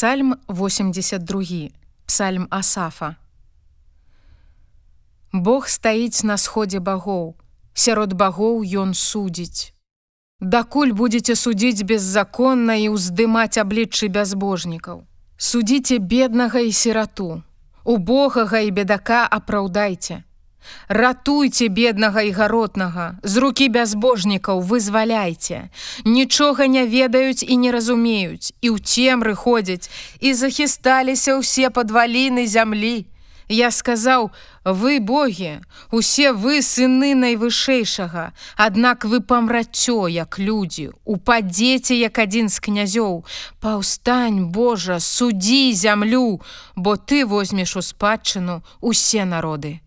Псальм 82 Псальм Асафа Бог стаіць на сходзе багоў, сярод багоў ён судзіць. Дакуль будзеце судзіць беззаконна і ўздымаць абліччы бязбожнікаў. Судзіце беднага і сірату, убогага і бедака апраўдайце. Ратуйце беднага і гаротнага, з рукі бязбожнікаў вызваляйце. Нічога не ведаюць і не разумеюць, і ў цемры ходзяць, і захісталіся ўсе падваліны зямлі. Я сказаў: вы богі, усе вы сыны найвышэйшага, Аднак вы памрацё, як людзі, упадзеце як адзін з князёў, Паўстань, Божа, судзі зямлю, бо ты возьмеш у спадчыну усе народы.